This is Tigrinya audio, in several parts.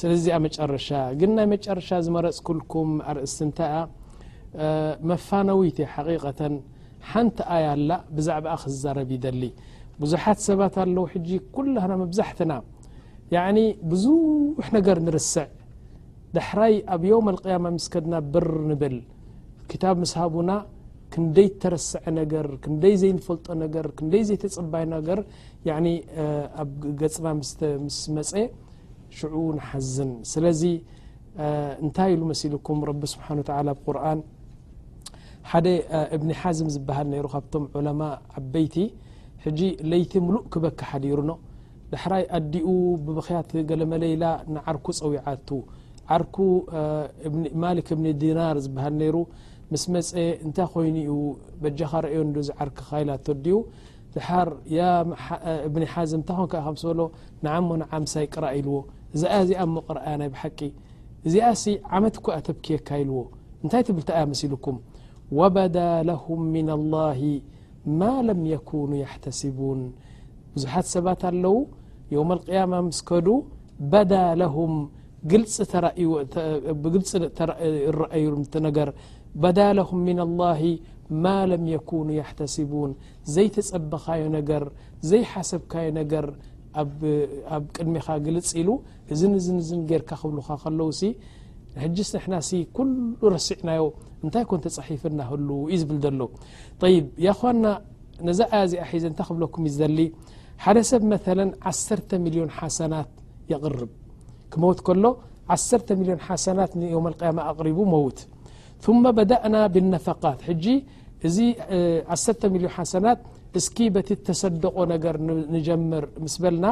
ስለዚ እዚኣ መጨረሻ ግን ናይ መጨረሻ ዝመረፅኩልኩም ኣርእስቲ እንታይ እያ መፋነዊት እያ ሓቂቀተን ሓንቲ ኣያ ኣላ ብዛዕባኣ ክዛረብ ይደሊ ብዙሓት ሰባት ኣለዉ ሕጂ ኩላና መብዛሕትና ያዕኒ ብዙሕ ነገር ንርስዕ ዳሕራይ ኣብ ዮም ኣልቅያማ ምስ ከድና ብር ንብል ክታብ ምስ ሃቡና ክንደይ ተረስዐ ነገር ክንደይ ዘይንፈልጦ ነገር ክንደይ ዘይተፀባይ ነገር ያዕኒ ኣብ ገፅና ምስ መፀ ሽዑ ንሓዝን ስለዚ እንታይ ኢሉ መሲልኩም ረቢ ስብሓን ተላ ብ ቁርን ሓደ እብኒ ሓዝም ዝበሃል ነይሩ ካብቶም ዑለማ ዓበይቲ ሕጂ ለይቲ ምሉእ ክበኪ ሓዲሩኖ ዳሕራይ ኣዲኡ ብብክያት ገለመለይላ ንዓርኩ ፀዊዓቱ ዓርኩ ማሊክ እብኒ ዲናር ዝበሃል ነይሩ ምስ መፀ እንታይ ኮይኑ እዩ በጃኻ ረአዮ ዶ ዝዓርክኻ ኢላቶ ዲኡ ድሓር እብኒ ሓዝም እንታይ ኮንካ ኢኻ ምስ በሎ ንዓሞ ንዓምሳይ ቅራ ኢልዎ እዛ ኣያ እዚኣ እሞ ቅርኣያ ናይ ብሓቂ እዚኣ ሲ ዓመት እኳ እያ ተብክየካ ኢልዎ እንታይ ትብል እታ ኣያ መሲልኩም ወበዳ ለሁም ምና ላሂ ማ ለም የኩኑ የሕተስቡን ብዙሓት ሰባት ኣለዉ ዮውም ኣልቅያማ ምስ ከዱ በዳ ለሁም ግልፂ ተራእዩብግልፂ ይረኣዩ ነገር በዳ ለሁም ምና ላሂ ማ ለም የኩኑ የሕተስቡን ዘይተጸበኻዮ ነገር ዘይሓሰብካዮ ነገር ኣብ ቅድሜኻ ግልጽ ኢሉ እዝን እዝን እዝን ጌርካ ክብሉኻ ከለውሲ ሕጅስ ንሕናሲ ኩሉ ረሲዕናዮ እንታይ ኮን ተጻሒፍ ናህሉ እዩ ዝብል ዘሎ ይብ ያኳና ነዛ ኣያ እዚኣ ሒዘ እንታይ ክብለኩም እዩ ዝደሊ ሓደ ሰብ መለ ዓሰርተ ሚልዮን ሓሰናት የቕርብ ክመውት ከሎ ዓሰርተ ሚልዮን ሓሰናት ንዮም ኣልቅያማ ኣቕሪቡ መውት ثم بدእና ብነፈቃት ሕጂ እዚ ዓሰርተ ሚልዮን ሓሰናት እስኪ በቲ እተሰደቆ ነገር ንጀምር ምስ በልና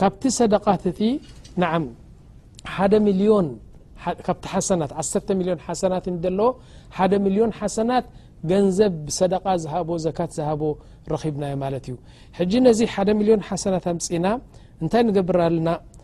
ካብቲ ሰደቃት እቲ ንዓም ሓደ ሚልዮን ካብቲ ሓሰናት ዓሰርተ ሚልዮን ሓሰናት እ ዘለዎ ሓደ ሚልዮን ሓሰናት ገንዘብ ብሰደቃ ዝሃቦ ዘካት ዝሃቦ ረኺብናዮ ማለት እዩ ሕጂ ነዚ ሓደ ሚልዮን ሓሰናት ኣምፅና እንታይ ንገብር ኣለና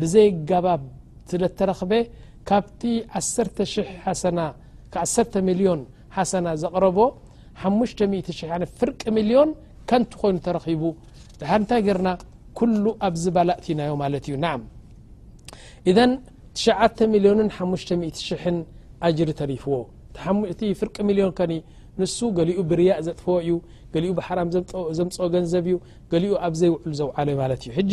ብዘይጋባብ ስለተረኽበ ካብቲ ዓሰርተ ሽሕ ሓሰና ዓሰርተ ሚልዮን ሓሰና ዘቕረቦ ሓሙሽተ ሚእቲ ሽሕ ያነ ፍርቂ ሚልዮን ከንቱ ኮይኑ ተረኺቡ ድሓር እንታይ ገርና ኩሉ ኣብዚ ባላእቲናዮ ማለት እዩ ናዓም ኢዘን ትሽዓተ ሚልዮንን ሓሙሽተ ሚእቲ ሽሕን ኣጅሪ ተሪፍዎ እቲ ፍርቂ ሚልዮን ከኒ ንሱ ገሊኡ ብርያእ ዘጥፍዎ እዩ ገሊኡ ብሓራም ዘምፅኦ ገንዘብ እዩ ገሊኡ ኣብዘይውዕሉ ዘውዓለ ማለት እዩ ሕጂ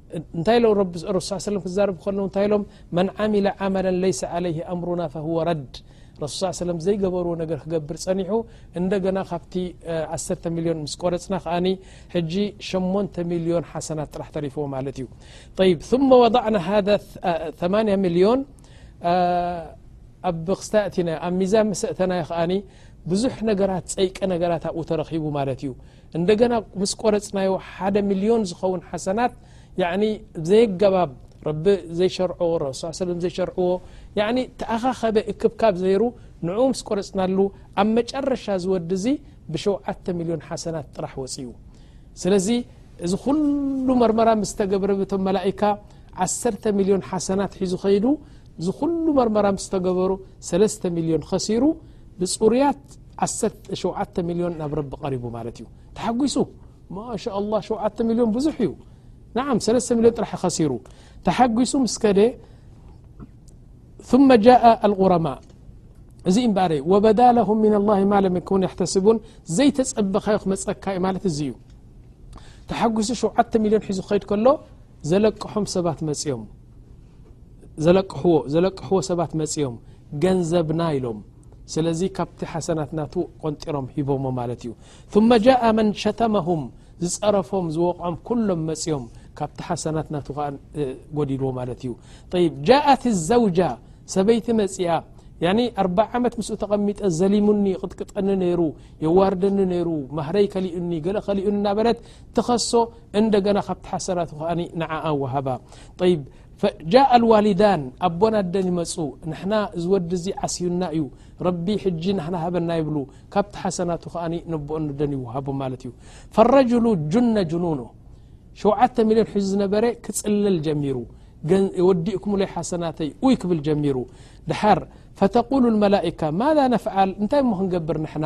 እንታይ ኢሎም ረቢ ስ ረሱ ስ ሰለም ክዛረቡ ከለዉ እንታይ ኢሎም መን ዓሚለ ዓመላ ለይሰ ዓለይህ ኣምሩና ፈህወ ረድ ረሱ ስ ሰለም ዘይገበርዎ ነገር ክገብር ጸኒሑ እንደገና ካብቲ ዓሰርተ ሚልዮን ምስ ቆረጽና ከኣኒ ሕጂ ሸሞንተ ሚልዮን ሓሰናት ጥራሕ ተሪፍዎ ማለት እዩ ይብ ثመ ወضዕና ሃذ ثማንያ ሚልዮን ኣብ ክስታ እእቲናዮ ኣብ ሚዛን መሰእተናዮ ከኣኒ ብዙሕ ነገራት ጸይቂ ነገራት ኣብኡ ተረኺቡ ማለት እዩ እንደገና ምስ ቆረፅናዮ ሓደ ሚልዮን ዝኸውን ሓሰናት ዘየገባብ ረቢ ዘይሸርዖ ረሱ ሰለም ዘይሸርዕዎ ተኣኻኸበ እክብካብ ዘይሩ ንኡ ምስ ቆረፅናሉ ኣብ መጨረሻ ዝወዲ እዚ ብሸውዓተ ሚልዮን ሓሰናት ጥራሕ ወፅኡ ስለዚ እዚ ኩሉ መርመራ ምስ ተገብረ ብቶም መላእካ ዓሰርተ ሚልዮን ሓሰናት ሒዙ ኸይዱ እዚ ኩሉ መርመራ ምስ ተገበሩ ሰለስተ ሚልዮን ኸሲሩ ብፁሩያት ዓሰርተ ሸውዓተ ሚልዮን ናብ ረቢ ቀሪቡ ማለት እዩ ተሓጒሱ ማሻ ላህ ሸውዓተ ሚልዮን ብዙሕ እዩ ንዓም ሰለስተ ሚልዮን ጥራሕ ኸሲሩ ተሓጒሱ ምስ ከደ ثመ ጃء ኣልغረማء እዚ እምበኣረ ወበዳ ለሁም ምና ላሂ ማ ለም የኩን የሕተስቡን ዘይተጸበኻዮ ክመጸካ ዩ ማለት እዚ እዩ ተሓጒሱ ሸውዓተ ሚልዮን ሒዙ ክኸይድ ከሎ ዘለቅሖም ሰባት መፅኦም ዘለቅሕዎ ዘለቅሕዎ ሰባት መፅኦም ገንዘብና ኢሎም ስለዚ ካብቲ ሓሰናት ናቱ ቆንጢሮም ሂቦሞ ማለት እዩ ثመ ጃء መን ሸተመሁም ዝፀረፎም ዝወቕዖም ኩሎም መፅኦም ካብቲ ሓሰናት ናቱ ከ ጎዲልዎ ማለት እዩ ይ ጃءት ዘውጃ ሰበይቲ መፅኣ ያኒ ኣርባ ዓመት ምስኡ ተቐሚጠ ዘሊሙኒ ቕጥቅጠኒ ነይሩ የዋርደኒ ነይሩ ማህረይ ከሊኡኒ ገለ ከሊኡኒ እናበለት ትኸሶ እንደገና ካብቲ ሓሰራቱ ከኣ ንዓኣ ወሃባ ይብ ጃء ልዋሊዳን ኣቦን ኣደን ይመፁ ንሕና እዚ ወዲ እዚ ዓስዩና እዩ ረቢ ሕጂ ናና ሃበና ይብሉ ካብቲ ሓሰናቱ ከኣ ነቦኦን ደን ይወሃቡ ማለት እዩ ፈረጅሉ ጁነ ጅኑኑ ሸተ ሚልዮን ሕዚ ዝነበረ ክፅልል ጀሚሩ ወዲእኩምለይ ሓሰናተይ ይ ክብል ጀሚሩ ድሓር ፈተقሉ መላካ ማذ ነፍዓል እንታይ ሞ ክንገብር ንሕና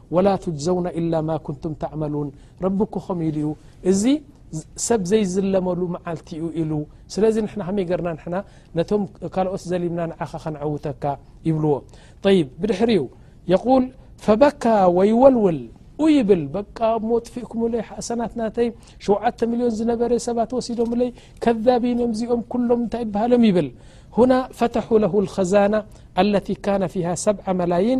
ወላ ቱጅዘውና ኢላ ማ ኩንቱም ተዕመሉን ረቢ እኮ ከምኡ ኢሉ እዩ እዚ ሰብ ዘይዝለመሉ መዓልቲ እዩ ኢሉ ስለዚ ንሕና ከመይ ገርና ንሕና ነቶም ካልኦት ዘሊምና ንዓኻ ከነዐውተካ ይብልዎ ይብ ብድሕሪ ዩ የቁል ፈበካ ወይወልውል ኡ ይብል በቃ ሞ ጥፊእኩምለይ ሓእሰናት ናተይ ሸውዓተ ሚልዮን ዝነበረ ሰባት ወሲዶምለይ ከዛቢን እዮም እዚኦም ኩሎም እንታይ ይበሃሎም ይብል ሁና ፈተሑ ለሁ ልኸዛና ኣለቲ ካነ ፊሃ ሰብዓ መላይን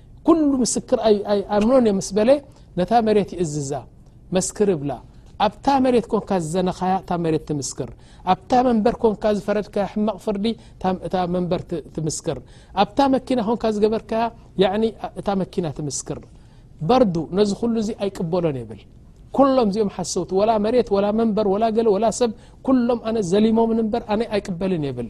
ኩሉ ምስክር ኣይኣምኖን እየ ምስ በለ ነታ መሬት ይእዝዛ መስክር እብላ ኣብታ መሬት ኮንካ ዝዘነኻያ እታ መሬት ትምስክር ኣብታ መንበር ኮንካ ዝፈረድካ ሕማቕ ፍርዲ እታ መንበር ትምስክር ኣብታ መኪና ኮንካ ዝገበርካ እታ መኪና ትምስክር በርዱ ነዚ ኩሉ እዚ ኣይቅበሎን የብል ኩሎም እዚኦም ሓሰውቲ ወላ መሬት ወላ መንበር ወላ ገለ ወላ ሰብ ኩሎም ኣነ ዘሊሞምን እምበር ኣነ ኣይቅበልን የብል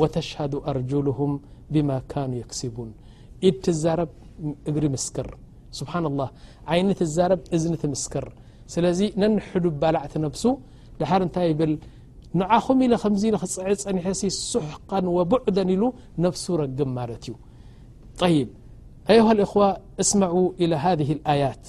و تشهد أرجلهم بما كانوا يكسبون تزرب ر مسكر سبحان الله عينزرب انتمسكر سلذي نن حدب بلعت نفس حر نت بل نعخم ل ميل ع نحس سحقا وبعدا ل نفس رقم ملت ي طيب أيها الاخوة اسمعوا إلى هذه الآيات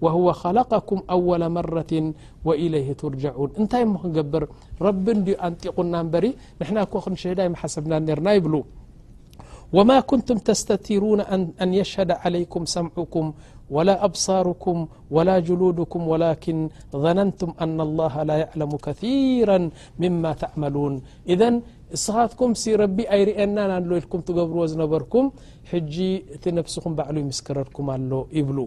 وهو خلقكم أول مرة وإليه ترجعون انتي من قبر رب دي أنطقنا نبري نحنا ك خن شهداي م حسبنا نرنا يبلو وما كنتم تستتيرون أن يشهد عليكم سمعكم ولا أبصاركم ولا جلودكم ولكن ظننتم أن الله لا يعلم كثيرا مما تعملون اذا سخاتكم س ربي ايرنالكم تقبرو زنبركم جي ت نفسم بعلو يمسكرركم اله بلو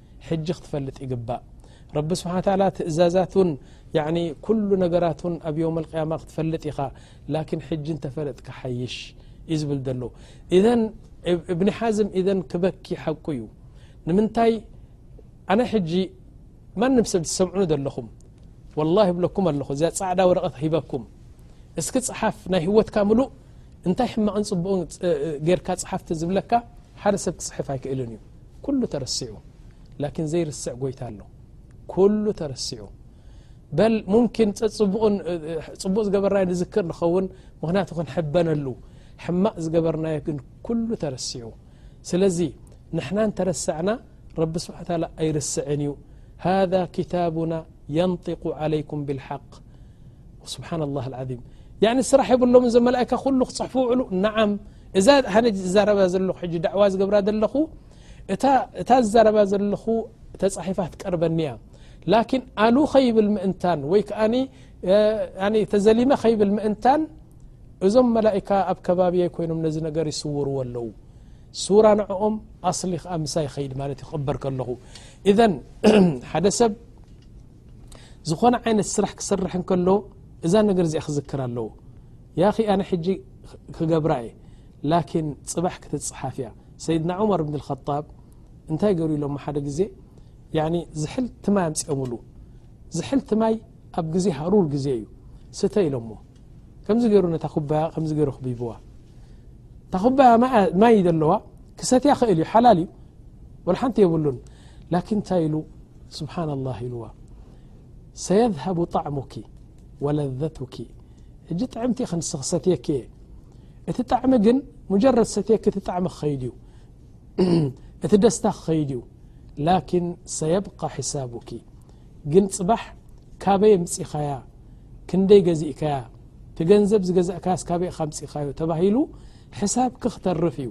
ሕጂ ክትፈልጥ ይግባእ ረቢ ስብሓ ታላ ትእዛዛቱን ኩሉ ነገራቱን ኣብ ዮም ልቅያማ ክትፈልጥ ኢኻ ላኪን ሕጂ እንተፈለጥካ ሓይሽ እዩ ዝብል ዘሎ እዘን እብኒ ሓዝም እዘን ክበኪ ሓቁ እዩ ንምንታይ ኣነ ሕጂ ማንም ሰብ ዝሰምዑኑ ዘለኹም ወላ ይብለኩም ኣለኹ እዚኣ ፃዕዳ ወረቐት ሂበኩም እስኪ ፅሓፍ ናይ ህወትካ ምሉእ እንታይ ሕማቕን ፅቡቕን ጌርካ ፅሓፍቲ ዝብለካ ሓደ ሰብ ክፅሕፍ ኣይክእልን እዩ ኩሉ ተረሲዑ ላኪን ዘይርስዕ ጎይታ ኣሎ ኩሉ ተረሲዑ በል ሙምኪን ፅቡቅ ዝገበርናዮ ንዝክር ንኸውን ምክንያቱ ክንሕበነሉ ሕማቅ ዝገበርናዮ ግን ኩሉ ተረሲዑ ስለዚ ንሕና እንተረሳዕና ረቢ ስብሓ ታላ ኣይርስዕን እዩ ሃذ ክታቡና የንጢق ዓለይኩም ብልሓቅ ስብሓና ላه ዓም ስራሕ የብሎም እዞ መላእካ ኩሉ ክፅሕፉ ውዕሉ ናዓም እዛ ኣነ ዝዛረባ ዘለኹ ሕጂ ዳዕዋ ዝገብራ ዘለኹ እታ ዝዛረባ ዘለኹ ተጻሒፋ ትቀርበኒ እያ ላኪን ኣሉ ኸይብል ምእንታን ወይ ከዓ ተዘሊመ ኸይብል ምእንታን እዞም መላእካ ኣብ ከባቢየ ኮይኖም ነዚ ነገር ይስውርዎ ኣለዉ ሱራ ንዕኦም ኣስሊ ከዓ ምሳ ይኸይድ ማለት እዩ ክቕበር ከለኹ እዘን ሓደ ሰብ ዝኾነ ዓይነት ስራሕ ክስርሕ እንከሎ እዛ ነገር እዚኣ ክዝክር ኣለዎ ያኺ ኣነ ሕጂ ክገብራ እየ ላኪን ፅባሕ ክትፅሓፍ እያ ሰይድና ዑመር ብን ልከጣብ እንታይ ገሩ ኢሎሞ ሓደ ግዜ ዝሕልቲ ማይ ኣምፅኦምሉ ዝሕልቲ ማይ ኣብ ግዜ ሃሩር ግዜ እዩ ስተ ኢሎሞ ከምዚ ገይሩ ነታ ኩባያ ከምዚ ገይሩ ክብይብዋ እታ ኩባያ ማይ ዘለዋ ክሰትያ ክእል እዩ ሓላል እዩ ወላ ሓንቲ የብሉን ላኪን እንታይ ኢሉ ስብሓና ላህ ኢልዋ ሰየዝሃቡ ጣዕሙኪ ወለዘቱኪ ሕጂ ጥዕምቲ ኢኺ ንስኺ ክሰትየኪ እየ እቲ ጣዕሚ ግን ሙጀረድ ሰትየኪ እቲ ጣዕሚ ክኸይድ እዩ እቲ ደስታ ክኸይድ እዩ ላኪን ሰየብቃ ሕሳቡኪ ግን ፅባሕ ካበይ ምፅኻያ ክንደይ ገዚእካያ እቲ ገንዘብ ዝገዛእካያ ስካበይ እኻ ምፅእኻዮ ተባሂሉ ሕሳብኪ ክተርፍ እዩ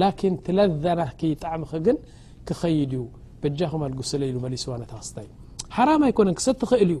ላኪን ትለዘናኪ ጣዕምኺ ግን ክኸይድ እዩ በጃኹም ኣልጉስለ ኢሉ መሊስዋ ነታ ክስታይ ሓራም ኣይኮነን ክሰቲ ኽእል እዩ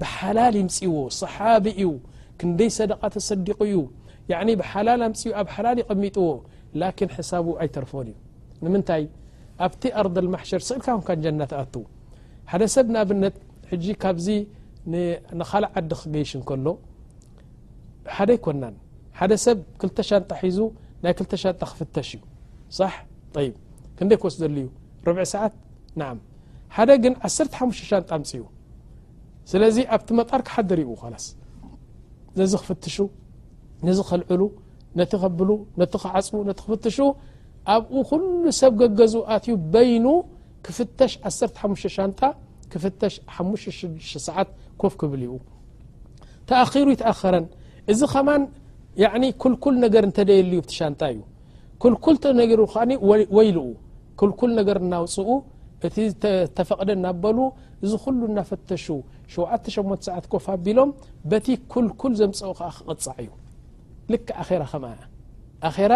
ብሓላል ይምፅዎ ሰሓቢ እዩ ክንደይ ሰደቃ ተሰዲቁ እዩ ያኒ ብሓላል ኣምፅኡ ኣብ ሓላል ይቀሚጥዎ ላኪን ሕሳቡ ኣይተርፎን እዩ ንምንታይ ኣብቲ ኣርض ልማሕሸር ስእልካ ኮንካ ጀና ትኣቱ ሓደ ሰብ ንኣብነት ሕጂ ካብዚ ንካልእ ዓዲ ክገይሽ እንከሎ ሓደ ኣይኮናን ሓደ ሰብ ክልተ ሻንጣ ሒዙ ናይ ክልተ ሻንጣ ክፍተሽ እዩ ሳሕ ይ ክንደይ ክወስደሉ እዩ ርብዒ ሰዓት ንዓም ሓደ ግን ዓሰርተ ሓሙሽተ ሻንጣ ኣምፅኡ ስለዚ ኣብቲ መጣር ክሓድር ይኡ ላስ ነዚ ክፍትሹ ነዚ ከልዕሉ ነቲ ከብሉ ነቲ ክዓፅቡ ነቲ ክፍትሹ ኣብኡ ኩሉ ሰብ ገገዙ ኣትዩ በይኑ ክፍተሽ ዓሰርተ ሓሙሽተ ሻንጣ ክፍተሽ ሓሙሽተ ሽዱሽተ ሰዓት ኮፍ ክብል ይኡ ተኣኪሩ ይትኣኸረን እዚ ከማን ኩልኩል ነገር እንተደየልዩ ብ ሻንጣ እዩ ክልኩል ተነሩ ከ ወይሉ ክልኩል ነገር እናውፅኡ እቲ ተፈቕደ ናበሉ እዚ ኩሉ እናፈተሹ ሸውዓተ ሸሞንተ ሰዓት ኮፍ ኣቢሎም በቲ ኩልኩል ዘምፀኡ ከዓ ክቕፃዕ እዩ ልክ ኣራ ከ ኣራ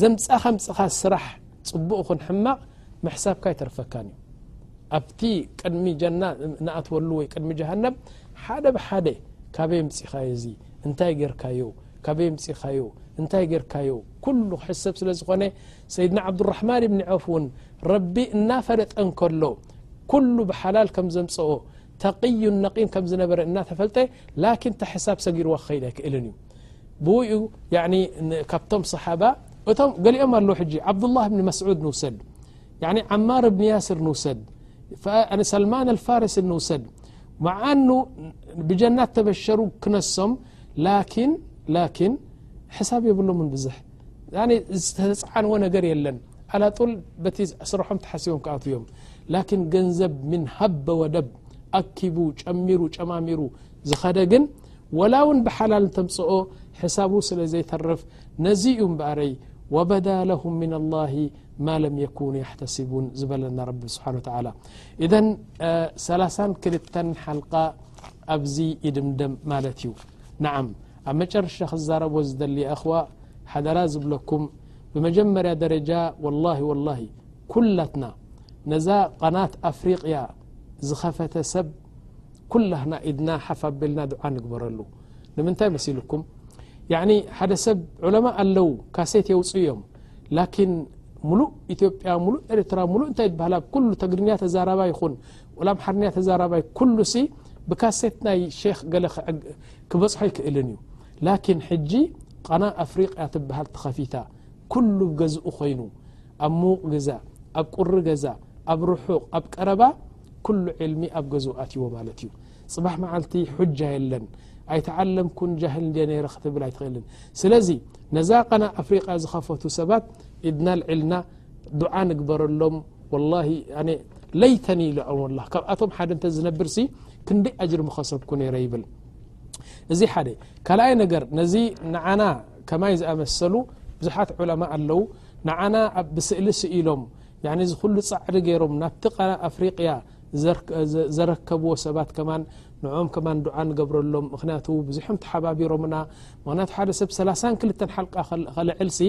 ዘምፃእካ ምፅኻ ስራሕ ፅቡቅ ኹን ሕማቕ ምሕሳብካ ይተርፈካን እዩ ኣብቲ ቅድሚ ጀና ንኣትወሉ ወይ ቅድሚ ጀሃነብ ሓደ ብሓደ ካበይ ምፅኻዮ እዚ እንታይ ገርካዮ ካበይ ኣምጺኻዮ እንታይ ጌርካዮ ኩሉ ክሕሰብ ስለ ዝኾነ ሰይድና ዓብዱራሕማን እብኒ ዖፍ እውን ረቢ እናፈለጠ እንከሎ ኩሉ ብሓላል ከም ዘምጽኦ ተቕዩን ነቒን ከም ዝነበረ እናተፈልጠ ላኪን እታ ሕሳብ ሰጊርዋ ክኸይድ ኣይክእልን እዩ ብኡ ካብቶም ሰሓባ እቶም ገሊኦም ኣለዉ ሕጂ ዓብዱላህ እብኒ መስዑድ ንውሰድ ዓማር እብኒ ያስር ንውሰድ ሰልማን ኣልፋርስ ንውሰድ መዓኑ ብጀናት ተበሸሩ ክነሶም ላኪን ሕሳብ የብሎምን ብዙሕ ዝተፃዓንዎ ነገር የለን ኣላጡል በቲ ስርሖም ተሓሲቦም ክኣትው እዮም ላኪን ገንዘብ ምን ሃበ ወደብ ኣኪቡ ጨሚሩ ጨማሚሩ ዝኸደ ግን ወላ እውን ብሓላል ንተምፅኦ ሕሳቡ ስለ ዘይተርፍ ነዚ እዩ እምበኣረይ ወበዳ ለሁም ምን ኣላሂ ማ ለም የኩኑ ያሕተስቡን ዝበለና ረቢ ስብሓን ወተላ እዘን ሰላሳን ክልተን ሓልቃ ኣብዚ ይድምደም ማለት እዩ ንዓም ኣብ መጨረሻ ክዛረቦ ዝደሊ ኣኽዋ ሓደራ ዝብለኩም ብመጀመርያ ደረጃ ወላ ወላ ኩላትና ነዛ ቐናት ኣፍሪቅያ ዝኸፈተ ሰብ ኩላህና ኢድና ሓፍ ኣቢልና ድዓ ንግበረሉ ንምንታይ መሲልኩም ሓደ ሰብ ዑለማ ኣለው ካሴት የውፅ እዮም ላኪን ሙሉእ ኢትዮጵያ ሙሉእ ኤርትራ ሙሉእ እንታይ ይበሃላ ኩሉ ተግርኛ ተዛራባ ይኹን ወላ ኣምሓርኛ ተዛራባይ ኩሉ ሲ ብካሴት ናይ ሸክ ገለ ክበጽሖ ኣይክእልን እዩ ላኪን ሕጂ ቃና ኣፍሪቅያ ትብሃል ተኸፊታ ኩሉ ብ ገዝኡ ኮይኑ ኣብ ምዉቅ ግዛ ኣብ ቁሪ ገዛ ኣብ ርሑቅ ኣብ ቀረባ ኩሉ ዕልሚ ኣብ ገዝኡ ኣትዎ ማለት እዩ ጽባሕ መዓልቲ ሑጃ የለን ኣይተዓለምኩን ጃህል እንድየ ነረ ክትብል ኣይትኽእልን ስለዚ ነዛ ቀና ኣፍሪቃ ዝኸፈቱ ሰባት ኢድና ኣልዒልና ዱዓ ንግበረሎም ወላሂ ኣነ ለይተኒ ኢለ ዑም ላ ካብኣቶም ሓደ እንተ ዝነብር ሲ ክንደይ ኣጅሪ ምኸሰብኩ ነይረ ይብል እዚ ሓደ ካልኣይ ነገር ነዚ ንዓና ከማይ ዝኣመሰሉ ብዙሓት ዑለማ ኣለው ንዓና ኣብ ብስእሊ ስኢሎም ያኒ እዚ ኩሉ ጻዕሪ ገይሮም ናብቲ ቃና ኣፍሪቅያ ዘረከብዎ ሰባት ከማን ንዕኦም ከማን ዱዓ ንገብረሎም ምክንያቱ ብዙሖም ተሓባቢሮምና ምክንያቱ ሓደ ሰብ ሰላሳን ክልተን ሓልቃ ከልዕል ሲ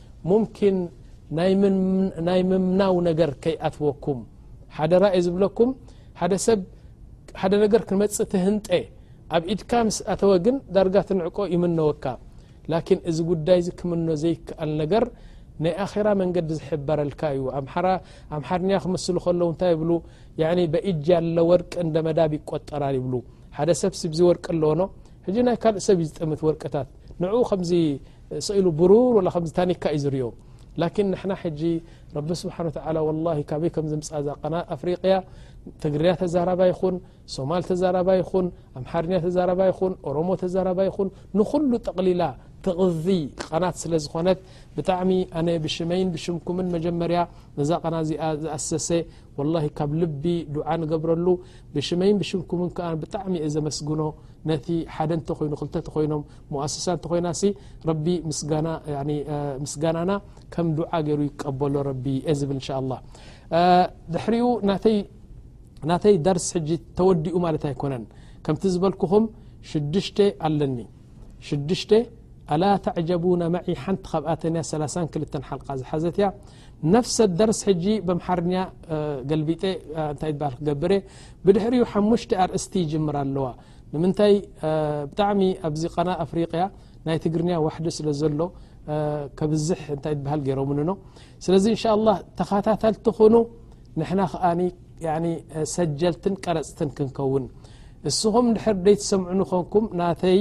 ሙምኪን ናይ ምምናው ነገር ከይኣትወኩም ሓደራ እየ ዝብለኩም ሓደ ሰብ ሓደ ነገር ክመጽእ ትህንጠ ኣብ ኢድካ ምስ ኣተወ ግን ዳርጋ ትንዕቆ ይምነወካ ላኪን እዚ ጉዳይ እዚ ክምኖ ዘይከኣል ነገር ናይ ኣኼራ መንገዲ ዝሕበረልካ እዩ ኣምሓራ ኣምሓርኛ ክምስሉ ከለዉ እንታይ ይብሉ በኢጃ ኣለ ወርቂ እንደ መዳብ ይቆጠራል ይብሉ ሓደ ሰብ ስብዚ ወርቂ ኣለዎኖ ሕጂ ናይ ካልእ ሰብ እዩ ዝጥምት ወርቅታት ንዕኡ ከምዚ ሰኢሉ ብሩር ወላ ከምዚ ታኒካ እዩ ዝርኦ ላኪን ንሕና ሕጂ ረቢ ስብሓን ወተላ ወላሂ ካበይ ከም ዝምፃ እዛ ቀና ኣፍሪቅያ ትግርያ ተዛራባ ይኹን ሶማል ተዛራባ ይኹን ኣምሓርኛ ተዛራባ ይኹን ኦሮሞ ተዛራባ ይኹን ንኹሉ ጠቕሊላ ትቕዚ ቐናት ስለ ዝኾነት ብጣዕሚ ኣነ ብሽመይን ብሽምኩምን መጀመርያ ነዛ ቐና እዚኣ ዝኣሰሰ ወላሂ ካብ ልቢ ዱዓ ንገብረሉ ብሽመይን ብሽምኩምን ከዓ ብጣዕሚ እየ ዘመስግኖ ነቲ ሓደ እንተ ኾይኑ ክልተ ተኾይኖም ሙኣስሳ እንተኾይናሲ ረቢ ምስጋናና ከም ዱዓ ገይሩ ይቀበሎ ረቢ እየ ዝብል እንሻ ኣላ ድሕሪኡ ናተይ ደርስ ሕጂ ተወዲኡ ማለት ኣይኮነን ከምቲ ዝበልኩኹም ሽዱሽተ ኣለኒ ሽዱሽተ ኣላ ተዕጀቡና መዒ ሓንቲ ካብኣተን እያ ሰላሳን ክልተን ሓልቃ ዝሓዘት እያ ነፍሰ ደርስ ሕጂ በምሓርኛ ገልቢጠ እንታይ በሃል ክገብር እየ ብድሕሪኡ ሓሙሽተ ኣርእስቲ ይጅምር ኣለዋ ንምንታይ ብጣዕሚ ኣብዚ ቀና ኣፍሪቅያ ናይ ትግርንያ ዋሕዲ ስለ ዘሎ ከብዝሕ እንታይ ትበሃል ገይሮምንኖ ስለዚ እንሻ ላ ተኸታተልቲ ኹኑ ንሕና ከኣ ሰጀልትን ቀረፅትን ክንከውን እስኹም ድሕር ደይትሰምዑኒ ኮንኩም ናተይ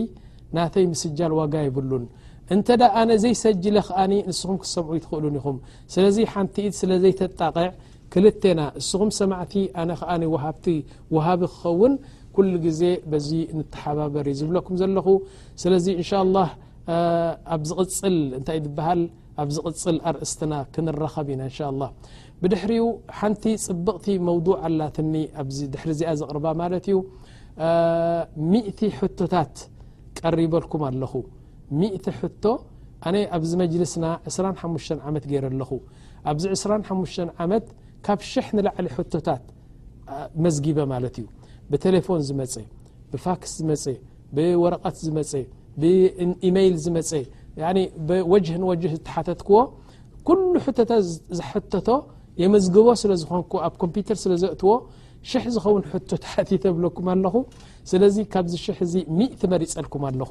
ናተይ ምስጃል ዋጋ ይብሉን እንተ ኣነ ዘይሰጅለ ከኣ ንስኹም ክትሰምዑ ይትኽእሉን ኢኹም ስለዚ ሓንቲ ኢድ ስለ ዘይተጣቕዕ ክልቴና እስኹም ሰማዕቲ ኣነ ከኣ ወሃብቲ ወሃቢ ክኸውን ኩሉ ግዜ በዚ ንተሓባበር እየ ዝብለኩም ዘለኹ ስለዚ እንሻ ኣላህ ኣብ ዝቕፅል እንታይ ዝበሃል ኣብ ዝቕፅል ኣርእስትና ክንራኸብ ኢና እንሻ ኣላ ብድሕሪኡ ሓንቲ ፅብቕቲ መውዱዕ ኣላትኒ ኣብዚ ድሕሪ እዚኣ ዘቕርባ ማለት እዩ ሚእቲ ሕቶታት ቀሪበልኩም ኣለኹ ሚእቲ ሕቶ ኣነ ኣብዚ መጅልስና ዕስራን ሓሙሽተን ዓመት ገይረ ኣለኹ ኣብዚ ዕስራን ሓሙሽተን ዓመት ካብ ሽሕ ንላዕሊ ሕቶታት መዝጊበ ማለት እዩ ብቴሌፎን ዝመፀ ብፋክስ ዝመፀ ብወረቐት ዝመፀ ብኢመይል ዝመፀ ወጅህ ንወጅህ ዝተሓተትክዎ ኩሉ ሕቶታት ዝሕተቶ የመዝግቦ ስለ ዝኾንኩ ኣብ ኮምፒተር ስለ ዘእትዎ ሽሕ ዝኸውን ሕቶታት ይተብለኩም ኣለኹ ስለዚ ካብዚ ሽሕ እዚ ሚእቲ መሪፀልኩም ኣለኹ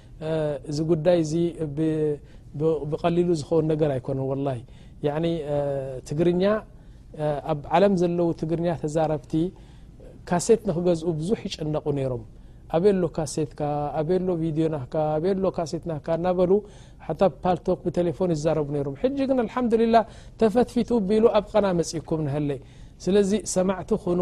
እዚ ጉዳይ እዚ ብቀሊሉ ዝኸውን ነገር ኣይኮነ ወላ ትግርኛ ኣብ ዓለም ዘለዉ ትግርኛ ተዛረብቲ ካሴት ንክገዝኡ ብዙሕ ይጨነቁ ነይሮም ኣበይ ኣሎ ካሴትካ ኣበይ ኣሎ ቪድዮ ናካ ኣበይ ኣሎ ካሴት ናካ እናበሉ ሓታ ፓልቶክ ብቴሌፎን ይዛረቡ ነይሮም ሕጂ ግን ኣልሓምዱሊላ ተፈትፊቱ ቢሉ ኣብ ቐና መፅእኩም ንሀለ ስለዚ ሰማዕቲ ኩኑ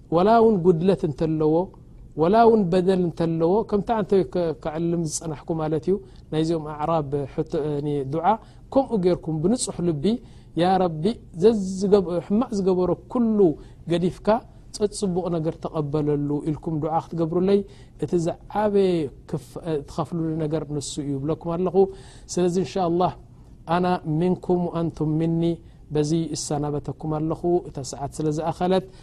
ዋላ ውን ጉድለት እንተለዎ ዋላ ውን በደል እንተለዎ ከምቲ ኣንተ ክዕልም ዝጸናሕኩ ማለት እዩ ናይዚኦም ኣዕራብ ዱዓ ከምኡ ጌርኩም ብንጹሕ ልቢ ያ ረቢ ሕማቅ ዝገበሮ ኩሉ ገዲፍካ ጸጽቡቕ ነገር ተቐበለሉ ኢልኩም ዱዓ ክትገብሩለይ እቲ ዝዓበየ ትኸፍሉሉ ነገር ንሱ እዩ ብለኩም ኣለኹ ስለዚ እንሻ ላህ ኣና ምንኩም ኣንቱም ምኒ በዚ እሰናበተኩም ኣለኹ እታ ሰዓት ስለ ዝኣኸለት